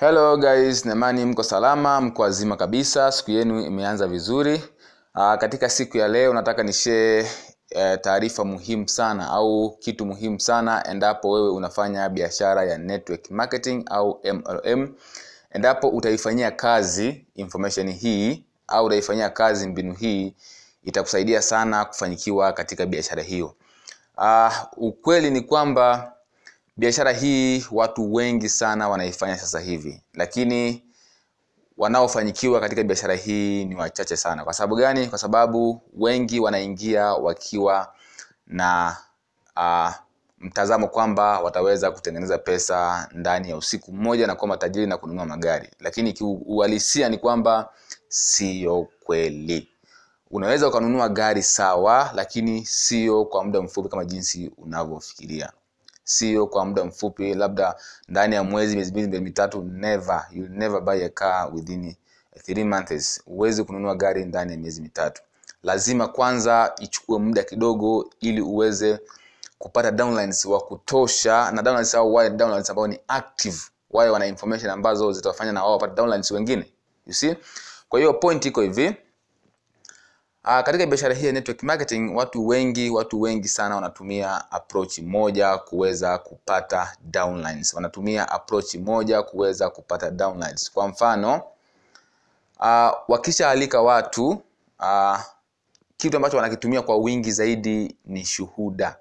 Hello guys, naimani mko salama, mko wazima kabisa, siku yenu imeanza vizuri. Aa, katika siku ya leo nataka nishee e, taarifa muhimu sana au kitu muhimu sana endapo wewe unafanya biashara ya network marketing au MLM. Endapo utaifanyia kazi information hii au utaifanyia kazi mbinu hii itakusaidia sana kufanikiwa katika biashara hiyo. Uh, ukweli ni kwamba biashara hii watu wengi sana wanaifanya sasa hivi lakini wanaofanyikiwa katika biashara hii ni wachache sana. Kwa sababu gani? Kwa sababu wengi wanaingia wakiwa na uh, mtazamo kwamba wataweza kutengeneza pesa ndani ya usiku mmoja na kuwa matajiri na kununua magari. Lakini kiuhalisia ni kwamba siyo kweli. Unaweza ukanunua gari sawa lakini sio kwa muda mfupi kama jinsi unavyofikiria sio kwa muda mfupi labda ndani ya mwezi miezi mbili miezi mitatu never you never buy a car within three months. Huwezi kununua gari ndani ya miezi mitatu. Lazima kwanza ichukue muda kidogo ili uweze kupata downlines wa kutosha na downlines au wale downlines ambao ni active. Wale wana information ambazo zitawafanya na wao wapate downlines wengine. You see? Kwa hiyo point iko hivi Uh, katika biashara hii ya network marketing watu wengi watu wengi sana wanatumia approach moja kuweza kupata downlines. Wanatumia approach moja kuweza kupata downlines. Kwa mfano uh, wakishaalika watu uh, kitu ambacho wanakitumia kwa wingi zaidi ni shuhuda.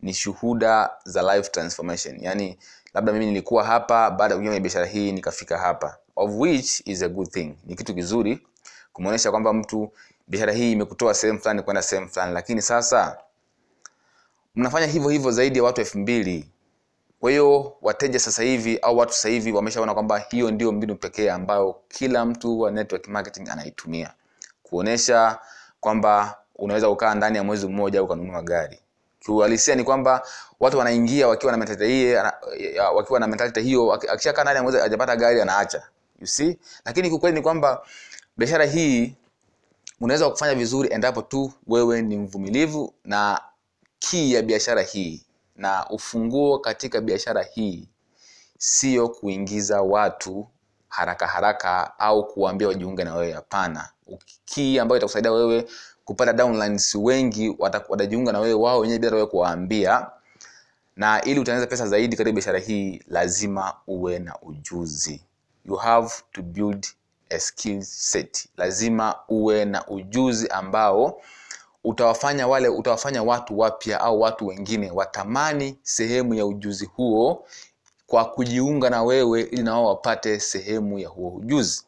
Ni shuhuda za life transformation. Yaani labda mimi nilikuwa hapa baada ya kuingia kwenye biashara hii nikafika hapa. Of which is a good thing. Ni kitu kizuri kumuonesha kwamba mtu biashara hii imekutoa sehemu fulani kwenda sehemu fulani. Lakini sasa mnafanya hivyo hivyo zaidi ya watu elfu mbili. Kwa hiyo wateja sasa hivi au watu sasa hivi wameshaona kwamba hiyo ndio mbinu pekee ambayo kila mtu wa network marketing anaitumia. Kuonesha kwamba unaweza kukaa ndani ya mwezi mmoja ukanunua gari. Kiuhalisia ni kwamba watu wanaingia wakiwa na mentality hii wakiwa na mentality hiyo akishakaa ndani ya mwezi hajapata gari anaacha. You see? Lakini kiukweli ni kwamba biashara hii unaweza kufanya vizuri endapo tu wewe ni mvumilivu na kii ya biashara hii na ufunguo katika biashara hii sio kuingiza watu haraka haraka au kuwaambia wajiunge na wewe hapana. Kii ambayo itakusaidia wewe kupata downlines wengi watajiunga na wewe wao wenyewe bila wewe kuwaambia. Na ili utengeneze pesa zaidi katika biashara hii lazima uwe na ujuzi. You have to build skill set. Lazima uwe na ujuzi ambao utawafanya wale utawafanya watu wapya au watu wengine watamani sehemu ya ujuzi huo kwa kujiunga na wewe ili na wao wapate sehemu ya huo ujuzi.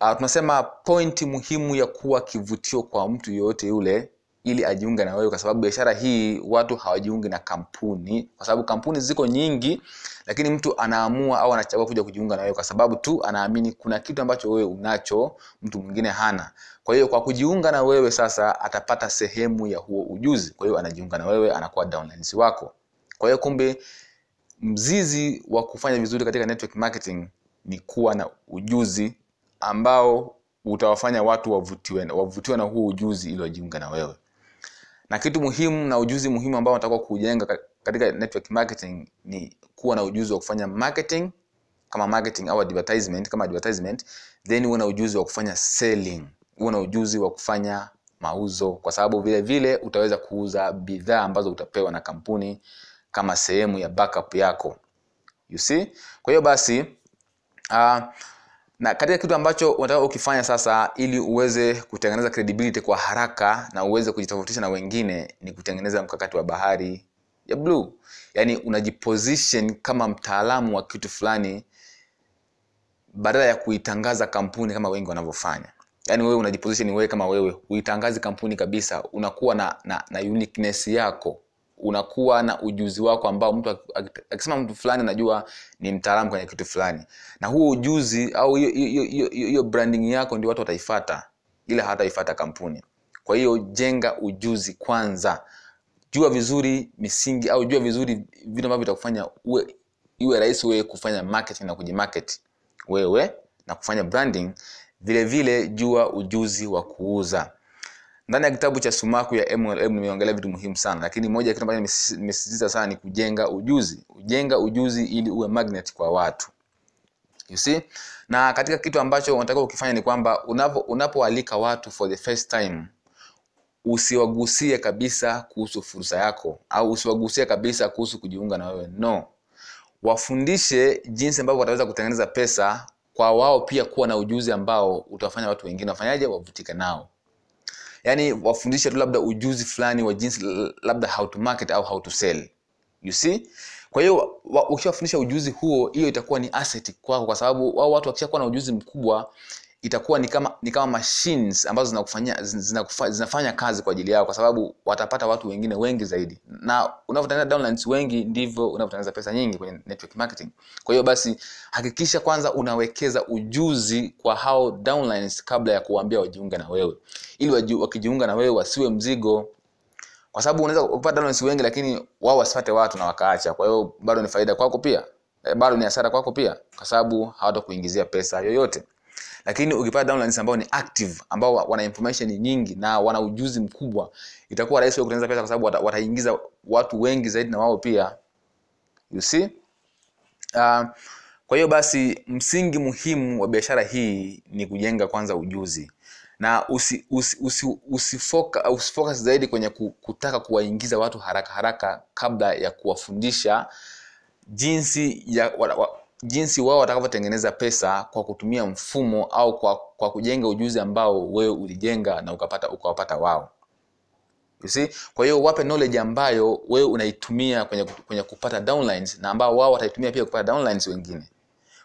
Uh, tunasema pointi muhimu ya kuwa kivutio kwa mtu yoyote yule ili ajiunge na wewe kwa sababu biashara hii watu hawajiungi na kampuni. Kwa sababu kampuni ziko nyingi lakini mtu anaamua au anachagua kuja kujiunga na wewe kwa sababu tu anaamini kuna kitu ambacho wewe unacho mtu mwingine hana. Kwa hiyo kwa kujiunga na wewe sasa atapata sehemu ya huo ujuzi. Kwa hiyo anajiunga na wewe anakuwa downlines wako. Kwa hiyo kumbe mzizi wa kufanya vizuri katika network marketing ni kuwa na ujuzi ambao utawafanya watu wavutiwe wavutiwe na huo ujuzi ili wajiunga na wewe na kitu muhimu na ujuzi muhimu ambao unatakiwa kujenga katika network marketing ni kuwa na ujuzi wa kufanya marketing kama marketing au advertisement kama advertisement then uwe na ujuzi wa kufanya selling uwe na ujuzi wa kufanya mauzo kwa sababu vile vile utaweza kuuza bidhaa ambazo utapewa na kampuni kama sehemu ya backup yako. You see? Kwa hiyo basi uh, na katika kitu ambacho unataka ukifanya sasa ili uweze kutengeneza credibility kwa haraka na uweze kujitofautisha na wengine ni kutengeneza mkakati wa bahari ya blue. Yaani unajiposition kama mtaalamu wa kitu fulani badala ya kuitangaza kampuni kama wengi wanavyofanya. Yaani wewe unajiposition wewe kama wewe huitangazi kampuni kabisa unakuwa na, na, na uniqueness yako unakuwa na ujuzi wako ambao mtu akisema mtu fulani anajua ni mtaalamu kwenye kitu fulani. Na huo ujuzi au hiyo branding yako ndio watu wataifata ila hataifata kampuni. Kwa hiyo jenga ujuzi kwanza. Jua vizuri misingi au jua vizuri vitu ambavyo vitakufanya uwe iwe rahisi wewe kufanya marketing na kujimarket wewe na kufanya branding. Vile vile jua ujuzi wa kuuza ndani ya kitabu cha sumaku ya mlm nimeongelea vitu muhimu sana lakini moja ya kitu ambacho nimesisitiza sana ni kujenga ujuzi. Ujenga ujuzi ili uwe magnet kwa watu. You see? Na katika kitu ambacho unataka ukifanya ni kwamba unapo unapoalika watu for the first time usiwagusie kabisa kuhusu fursa yako au usiwagusie kabisa kuhusu kujiunga na wewe. No. Wafundishe jinsi ambavyo wataweza kutengeneza pesa kwa wao pia kuwa na ujuzi ambao utawafanya watu wengine wafanyaje wavutike nao yaani wafundishe tu labda ujuzi fulani wa jinsi labda how to market au how to sell you see? Kwa hiyo ukiwafundisha ujuzi huo hiyo itakuwa ni asset kwako kwa sababu wao watu wakishakuwa na ujuzi mkubwa itakuwa ni kama ni kama machines ambazo zinakufanya, zinakufa, zinafanya kazi kwa ajili yao kwa sababu watapata watu wengine wengi zaidi. Na unavyotengeneza downlines wengi ndivyo unavyotengeneza pesa nyingi kwenye network marketing. Kwa hiyo basi hakikisha kwanza unawekeza ujuzi kwa hao downlines kabla ya kuwaambia wajiunge na wewe. Ili wakijiunga na wewe wasiwe mzigo. Kwa sababu unaweza kupata downlines wengi lakini wao wasipate watu na wakaacha. Kwa hiyo bado ni faida kwako pia. Eh, bado ni hasara kwako pia. Kwa sababu hawatakuingizia pesa yoyote lakini ukipata downlines ambao ni active ambao wa- wana information nyingi na wana ujuzi mkubwa itakuwa rahisi kutengeneza pesa kwa sababu wata- wataingiza watu wengi zaidi na wao pia. You see? Uh, kwa hiyo basi msingi muhimu wa biashara hii ni kujenga kwanza ujuzi. Na usi, usi, usi, usifoka, usifocus zaidi kwenye kutaka kuwaingiza watu haraka haraka kabla ya kuwafundisha jinsi ya wa, wa, jinsi wao watakavyotengeneza pesa kwa kutumia mfumo au kwa, kwa kujenga ujuzi ambao wewe ulijenga na ukapata ukawapata wao. You see? Kwa hiyo wape knowledge ambayo wewe unaitumia kwenye, kwenye kupata downlines na ambao wao wataitumia pia kupata downlines wengine.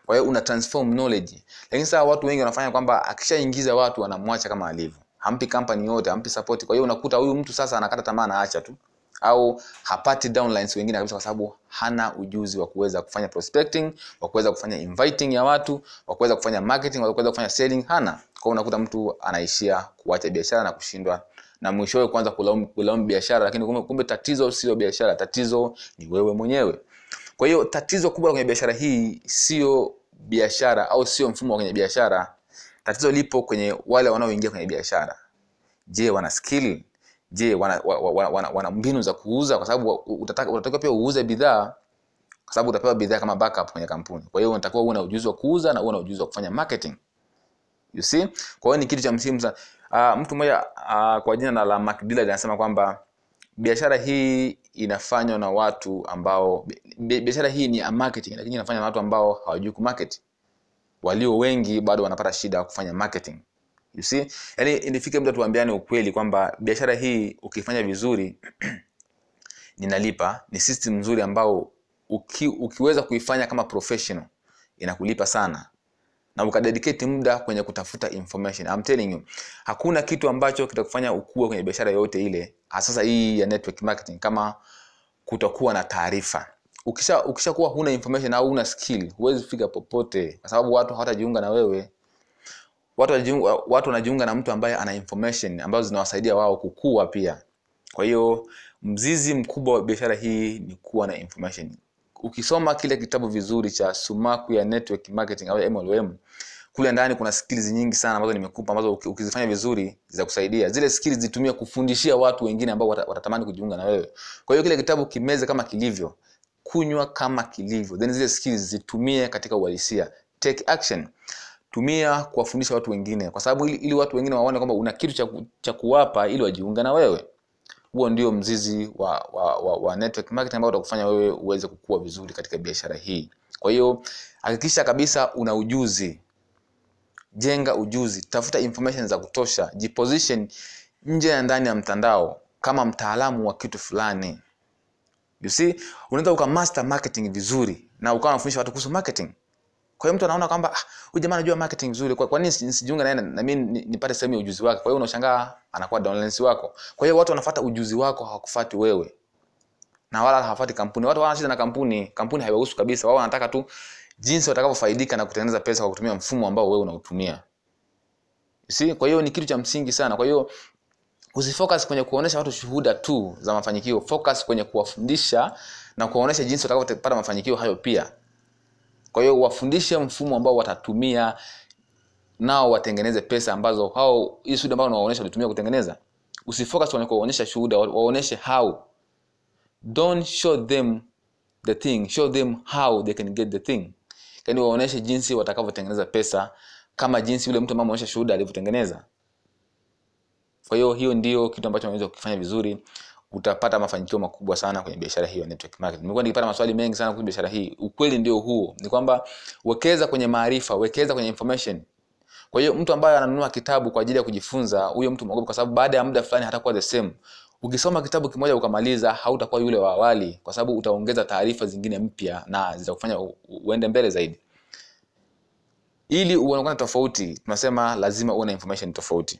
Kwa hiyo una transform knowledge. Lakini sasa watu wengi wanafanya kwamba akishaingiza watu wanamwacha kama alivyo. Hampi company yote hampi support. Kwa hiyo unakuta huyu mtu sasa anakata tamaa anaacha tu au hapati downlines wengine kabisa kwa sababu hana ujuzi wa kuweza kufanya prospecting wa kuweza kufanya inviting ya watu wa kuweza kufanya marketing wa kuweza kufanya selling hana. Kwa hiyo unakuta mtu anaishia kuacha biashara na kushindwa na mwishowe kwanza kulaumu, kulaumu biashara lakini kumbe, kumbe tatizo sio biashara tatizo ni wewe mwenyewe. Kwa hiyo tatizo kubwa kwenye biashara hii sio biashara au sio mfumo wa kwenye biashara. Tatizo lipo kwenye wale wanaoingia kwenye biashara. Je wana skill je wana, wana, wa, wa, wana, wana mbinu za kuuza kwa sababu utataka- pia uuze bidhaa kwa sababu utapewa bidhaa kama backup kwenye kampuni. Kwa hiyo unatakiwa uwe na ujuzi wa kuuza na uwe na ujuzi wa kufanya marketing. You see? Kwa hiyo ni kitu cha msimu sana. Uh, mtu mmoja uh, kwa jina la Mark Dillard anasema kwamba biashara hii inafanywa na watu ambao biashara hii ni marketing lakini inafanywa na watu ambao hawajui kumarket walio wengi bado wanapata shida ya kufanya marketing you see? Yani inifike mtu tuambiane ukweli kwamba biashara hii ukifanya vizuri ninalipa. Ni system nzuri ambao uki, ukiweza kuifanya kama professional inakulipa sana. Na ukadedicate muda kwenye kutafuta information. I'm telling you hakuna kitu ambacho kitakufanya ukue kwenye biashara yoyote ile hasa hii ya network marketing kama kutokuwa na taarifa. Ukisha ukishakuwa huna information au huna skill huwezi fika popote kwa sababu watu hawatajiunga na wewe watu wanajiunga, watu wanajiunga na mtu ambaye ana information ambazo zinawasaidia wao kukua pia. Kwa hiyo mzizi mkubwa wa biashara hii ni kuwa na information. Ukisoma kile kitabu vizuri cha sumaku ya network marketing au mlm kule ndani kuna skills nyingi sana ambazo nimekupa ambazo ukizifanya vizuri za kusaidia. zile skills zitumie kufundishia watu wengine ambao watatamani kujiunga na wewe. Kwa hiyo kile kitabu kimeze kama kilivyo kunywa kama kilivyo. Then zile skills zitumie katika uhalisia. Take action tumia kuwafundisha watu wengine kwa sababu ili, ili watu wengine waone kwamba una kitu cha, cha kuwapa ili wajiunge na wewe. Huo ndio mzizi wa, wa, wa, wa network marketing ambao utakufanya wewe uweze kukua vizuri katika biashara hii. Kwa hiyo hakikisha kabisa una ujuzi. Jenga ujuzi. Tafuta information za kutosha. Jiposition nje na ndani ya mtandao kama mtaalamu wa kitu fulani. You see unaweza ukamaster marketing vizuri na ukawa unafundisha watu kuhusu marketing kwa hiyo mtu anaona kwamba ah, huyu jamaa anajua marketing vizuri kwa, kwa nini nisi- nisijiunge naye na mimi ni- nipate sehemu ya ujuzi wake? Kwa hiyo unashangaa anakuwa downlines wako. Kwa hiyo watu wanafuata ujuzi wako hawakufuati wewe. Na wala hawafuati kampuni. Watu wana shida na kampuni. Kampuni haiwahusu kabisa. Wao wanataka tu jinsi watakavyofaidika na kutengeneza pesa kwa kutumia mfumo ambao wewe unautumia. Si, kwa hiyo ni kitu cha msingi sana. Kwa hiyo usifocus kwenye kuonesha watu shuhuda tu za mafanikio. Focus kwenye kuwafundisha na kuwaonesha jinsi watakavyopata mafanikio hayo pia kwa hiyo wafundishe mfumo ambao watatumia nao watengeneze pesa ambazo hao hii shuhuda ambayo unawaonyesha walitumia kutengeneza usifocus kwenye kuwaonyesha shuhuda wa- waonyeshe how. Don't show them the thing show them how they can get the thing. Yaani waoneshe jinsi watakavyotengeneza pesa kama jinsi yule mtu ambaye ameonyesha shuhuda alivyotengeneza. Kwa hiyo hiyo ndio kitu ambacho unaweza kukifanya vizuri utapata mafanikio makubwa sana kwenye biashara hiyo ya network marketing. Nimekuwa nikipata maswali mengi sana kuhusu biashara hii. Ukweli ndio huo, ni kwamba wekeza kwenye maarifa, wekeza kwenye information. Kwa hiyo mtu ambaye ananunua kitabu kwa ajili ya kujifunza, huyo mtu mwogope, kwa sababu baada ya muda fulani hatakuwa the same. Ukisoma kitabu kimoja ukamaliza, hautakuwa yule wa awali, kwa sababu utaongeza taarifa zingine mpya na zitakufanya uende mbele zaidi. Ili uonekane tofauti, tunasema lazima uwe na information tofauti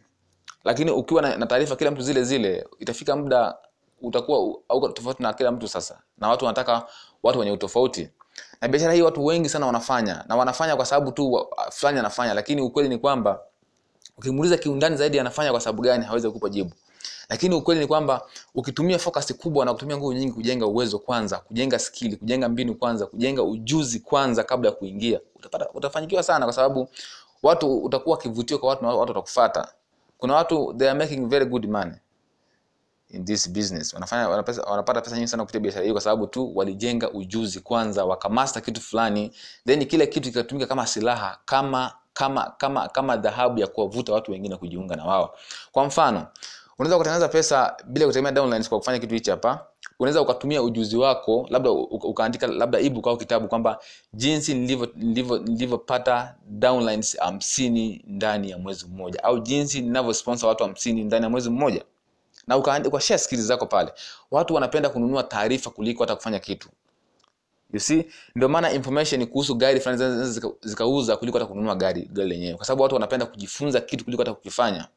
lakini ukiwa na taarifa kila mtu zile zile itafika muda utakuwa au tofauti na kila mtu sasa. Na watu wanataka watu wenye utofauti. Na biashara hii watu wengi sana wanafanya. Na wanafanya kwa sababu tu fulani anafanya. Lakini ukweli ni kwamba ukimuuliza kiundani zaidi anafanya kwa sababu gani hawezi kukupa jibu. Lakini ukweli ni kwamba ukitumia focus kubwa na kutumia nguvu nyingi kujenga uwezo kwanza kujenga skili kujenga mbinu kwanza kujenga ujuzi kwanza kabla ya kuingia utapata utafanikiwa sana kwa sababu watu utakuwa kivutio kwa watu na watu watakufuata. Kuna watu they are making very good money in this business. Wanafanya wanapesa, wanapata pesa nyingi sana kupitia biashara hii kwa sababu tu walijenga ujuzi kwanza wakamasta kitu fulani then kile kitu kikatumika kama silaha kama kama kama kama dhahabu ya kuwavuta watu wengine kujiunga na wao. Kwa mfano unaweza kutengeneza pesa bila kutegemea downlines kwa kufanya kitu hichi hapa. Unaweza ukatumia ujuzi wako labda ukaandika labda ebook au kitabu kwamba jinsi nilivyo- nilivyo- nilivyopata downlines hamsini ndani ya mwezi mmoja au jinsi ninavyosponsor watu hamsini ndani ya mwezi mmoja na uka, uka share skills zako pale. Watu wanapenda kununua taarifa kuliko hata kufanya kitu. You see? Ndio maana information kuhusu gari fulani zinaweza zika- zikauza kuliko hata kununua gari gari lenyewe. Kwa sababu watu wanapenda kujifunza kitu kuliko hata kukifanya.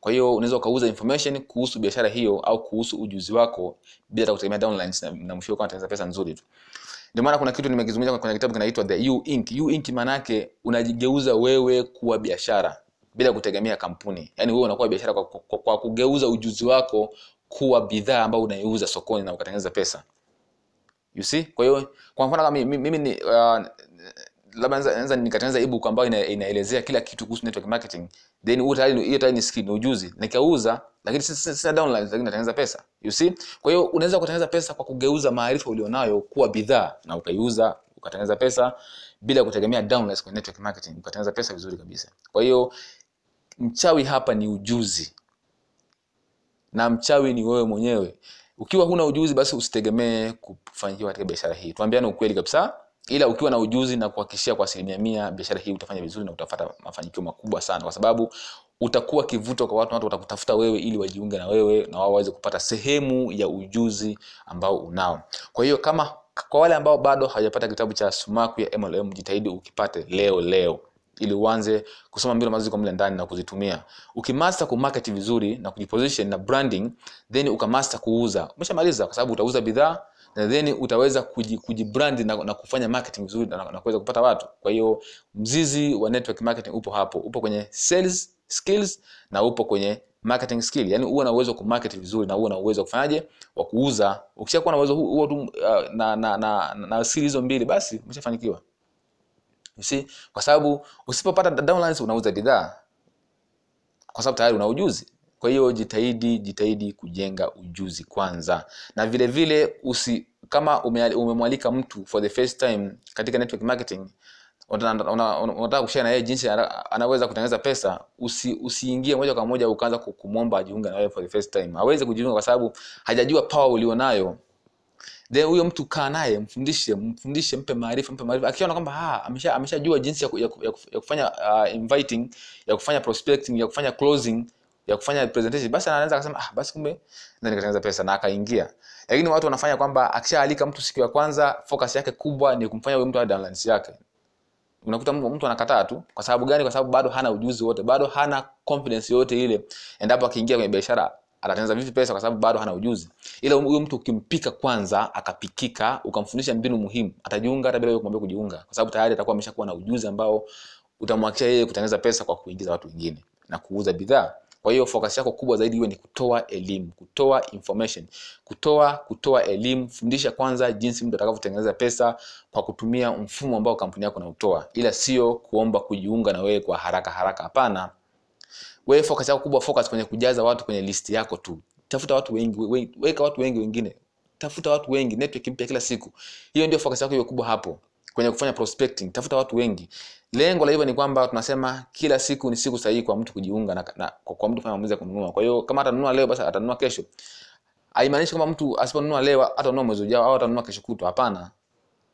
Kwa hiyo unaweza ukauza information kuhusu biashara hiyo au kuhusu ujuzi wako bila kutegemea downlines na, na mwisho wako unatengeneza pesa nzuri tu. Ndio maana kuna kitu nimekizungumzia kwenye kitabu kinaitwa the U Ink. U Ink maana yake unajigeuza wewe kuwa biashara bila kutegemea kampuni. Yaani wewe unakuwa biashara kwa, kwa, kwa kugeuza ujuzi wako kuwa bidhaa ambayo unaiuza sokoni na ukatengeneza pesa. You see? Kwa hiyo kwa mfano kama mimi, ni uh, labda naweza nikatengeneza ebook ambayo ina, inaelezea kila kitu kuhusu network marketing then hiyo tayari ni skill ni ujuzi nikauza lakini sina- downline lakini natengeneza pesa you see kwa hiyo unaweza kutengeneza pesa kwa kugeuza maarifa ulionayo kuwa bidhaa na ukaiuza ukatengeneza pesa bila kutegemea downlines kwenye network marketing ukatengeneza pesa vizuri kabisa kwa hiyo mchawi hapa ni ujuzi. Na mchawi ni wewe mwenyewe. Ukiwa huna ujuzi basi usitegemee kufanikiwa katika biashara hii. Tuambiane ukweli kabisa. Ila ukiwa na ujuzi na kuhakikishia kwa asilimia mia biashara hii utafanya vizuri na utapata mafanikio makubwa sana. Kwa sababu utakuwa kivuto kwa watu watu watakutafuta wewe ili wajiunge na wewe na wao waweze kupata sehemu ya ujuzi ambao unao. Kwa hiyo kama kwa wale ambao bado hawajapata kitabu cha sumaku ya mlm jitahidi ukipate leo leo ili uanze kusoma mbinu ambazo ziko mle ndani na kuzitumia. Ukimaster kumarket vizuri na kujiposition na branding then ukamaster kuuza. Umeshamaliza kwa sababu utauza bidhaa na then utaweza kuji- kujibrand na, na kufanya marketing vizuri na, na kuweza kupata watu. Kwa hiyo mzizi wa network marketing upo hapo. Upo kwenye sales skills na upo kwenye marketing skill. Yani uwe na uwezo wa kumarket vizuri na uwe na uwezo kufanyaje? Wa kuuza. Ukishakuwa na uwezo huo tu uh, na na na, na, na skill hizo mbili basi umeshafanikiwa you see? Kwa sababu usipopata downlines unauza bidhaa. Kwa sababu tayari una ujuzi. Kwa hiyo jitahidi jitahidi kujenga ujuzi kwanza. Na vile vile usi kama umemwalika mtu for the first time katika network marketing unataka una, una, kushare na yeye jinsi anaweza kutengeneza pesa usi, usiingie moja kwa moja ukaanza ku- kumwomba ajiunge na wewe for the first time. Hawezi kujiunga kwa sababu hajajua power ulionayo then huyo mtu kaa naye mfundishe mfundishe mpe maarifa mpe maarifa. Akiona kwamba ah, amesha ameshajua jinsi ya, ku- ya, ya, ya kufanya uh, inviting ya kufanya prospecting ya kufanya closing ya kufanya presentation basi anaweza akasema ah, basi kumbe na nikatengeneza pesa na akaingia. Lakini watu wanafanya kwamba akishaalika mtu siku ya kwanza focus yake kubwa ni kumfanya huyo mtu awe downlines yake. Unakuta mtu anakataa tu. Kwa sababu gani? Kwa sababu bado hana ujuzi wote bado hana confidence yote ile endapo akiingia kwenye biashara atatengeneza vipi pesa kwa sababu bado hana ujuzi. Ila huyo mtu ukimpika kwanza akapikika ukamfundisha mbinu muhimu atajiunga hata bila kumwambia kujiunga. Kwa sababu tayari atakuwa ameshakuwa na ujuzi ambao utamwachia yeye kutengeneza pesa kwa kuingiza watu wengine na kuuza bidhaa. Kwa hiyo focus yako kubwa zaidi iwe ni kutoa elimu kutoa information kutoa kutoa elimu fundisha kwanza jinsi mtu atakavyotengeneza pesa kwa kutumia mfumo ambao kampuni yako nautoa ila sio kuomba kujiunga na wewe kwa haraka haraka hapana wewe focus yako kubwa focus kwenye kujaza watu kwenye listi yako tu. Tafuta watu wengi we- weka watu wengi wengine. Tafuta watu wengi network mpya kila siku. Hiyo ndio focus yako iwe kubwa hapo kwenye kufanya prospecting. Tafuta watu wengi. Lengo la hivyo ni kwamba tunasema kila siku ni siku sahihi kwa mtu kujiunga na, na kwa, kwa mtu kufanya maamuzi ya kununua. Kwa hiyo kama atanunua leo basi atanunua kesho. Haimaanishi kwamba mtu asiponunua leo atanunua mwezi ujao au atanunua kesho kutwa. Hapana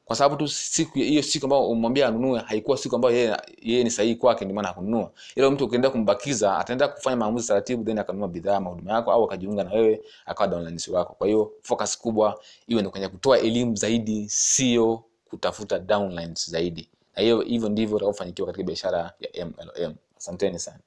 kwa sababu tu siku hiyo siku ambayo umwambia anunue haikuwa siku ambayo yeye yeye ni sahihi kwake ndio maana hakununua. Ila mtu ukiendelea kumbakiza ataendelea kufanya maamuzi taratibu then akanunua bidhaa ama huduma yako au akajiunga na wewe akawa downline wako. Kwa hiyo focus kubwa iwe ni kwenye kutoa elimu zaidi sio kutafuta downlines zaidi. Na hiyo hivyo ndivyo utakavyofanikiwa katika biashara ya MLM asanteni sana